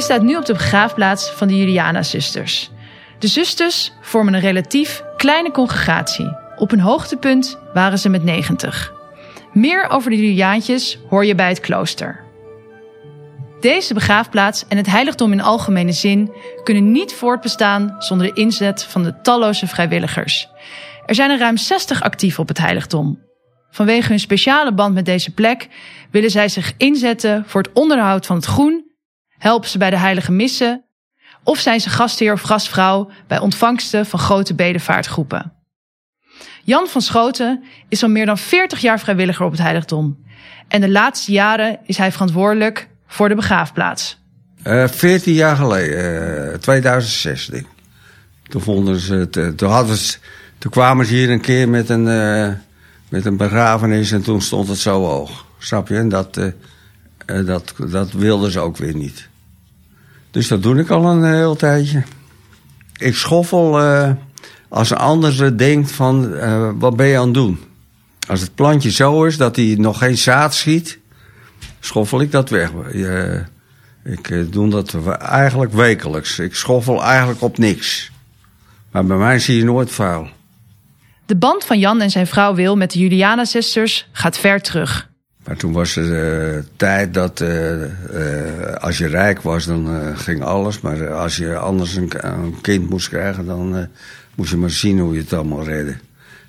Je staat nu op de begraafplaats van de Juliana-zusters. De zusters vormen een relatief kleine congregatie. Op hun hoogtepunt waren ze met 90. Meer over de Juliaantjes hoor je bij het klooster. Deze begraafplaats en het heiligdom in algemene zin kunnen niet voortbestaan zonder de inzet van de talloze vrijwilligers. Er zijn er ruim 60 actief op het heiligdom. Vanwege hun speciale band met deze plek willen zij zich inzetten voor het onderhoud van het groen, helpen ze bij de heilige missen of zijn ze gastheer of gastvrouw bij ontvangsten van grote bedevaartgroepen. Jan van Schoten is al meer dan 40 jaar vrijwilliger op het heiligdom. En de laatste jaren is hij verantwoordelijk voor de begraafplaats. Uh, 14 jaar geleden, uh, 2006 denk. Toen, vonden ze het, toen, hadden ze, toen kwamen ze hier een keer met een, met een begrafenis en toen stond het zo hoog. Snap je? En dat, dat, dat wilden ze ook weer niet. Dus dat doe ik al een heel tijdje. Ik schoffel als een ander denkt van wat ben je aan het doen. Als het plantje zo is dat hij nog geen zaad schiet, schoffel ik dat weg. Ik doe dat eigenlijk wekelijks. Ik schoffel eigenlijk op niks. Maar bij mij zie je nooit vuil. De band van Jan en zijn vrouw Wil met de Juliana-zusters gaat ver terug. Maar toen was er uh, tijd dat uh, uh, als je rijk was, dan ging alles. Maar als je anders een, kind moest krijgen, dan moest je maar zien hoe je het allemaal redde.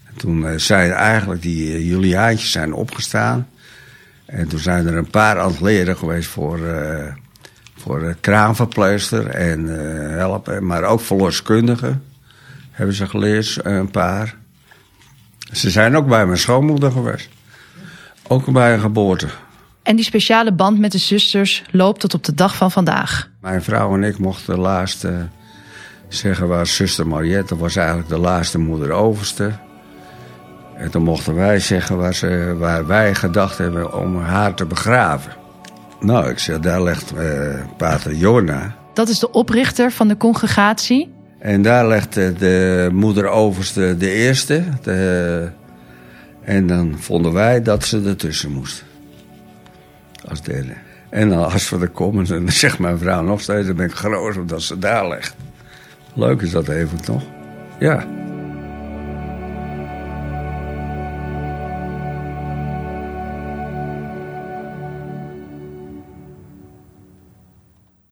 En toen zijn eigenlijk die Juliaantjes zijn opgestaan. En toen zijn er een paar aan leren geweest voor, voor kraanverpleester en helpen. Maar ook verloskundigen hebben ze geleerd, een paar. Ze zijn ook bij mijn schoonmoeder geweest. Ook bij een geboorte. En die speciale band met de zusters loopt tot op de dag van vandaag. Mijn vrouw en ik mochten de laatste zeggen waar zuster Mariette was eigenlijk de laatste moeder overste. En toen mochten wij zeggen waar, ze, waar wij gedacht hebben om haar te begraven. Nou, ik zeg, daar legt uh, pater Jona. Dat is de oprichter van de congregatie. En daar legt de moeder overste de eerste. De, en dan vonden wij dat ze ertussen moest. Als derde. En dan als we er komen, dan zegt mijn vrouw nog steeds... dan ben ik groot omdat ze daar legt. Leuk is dat even, toch? Ja.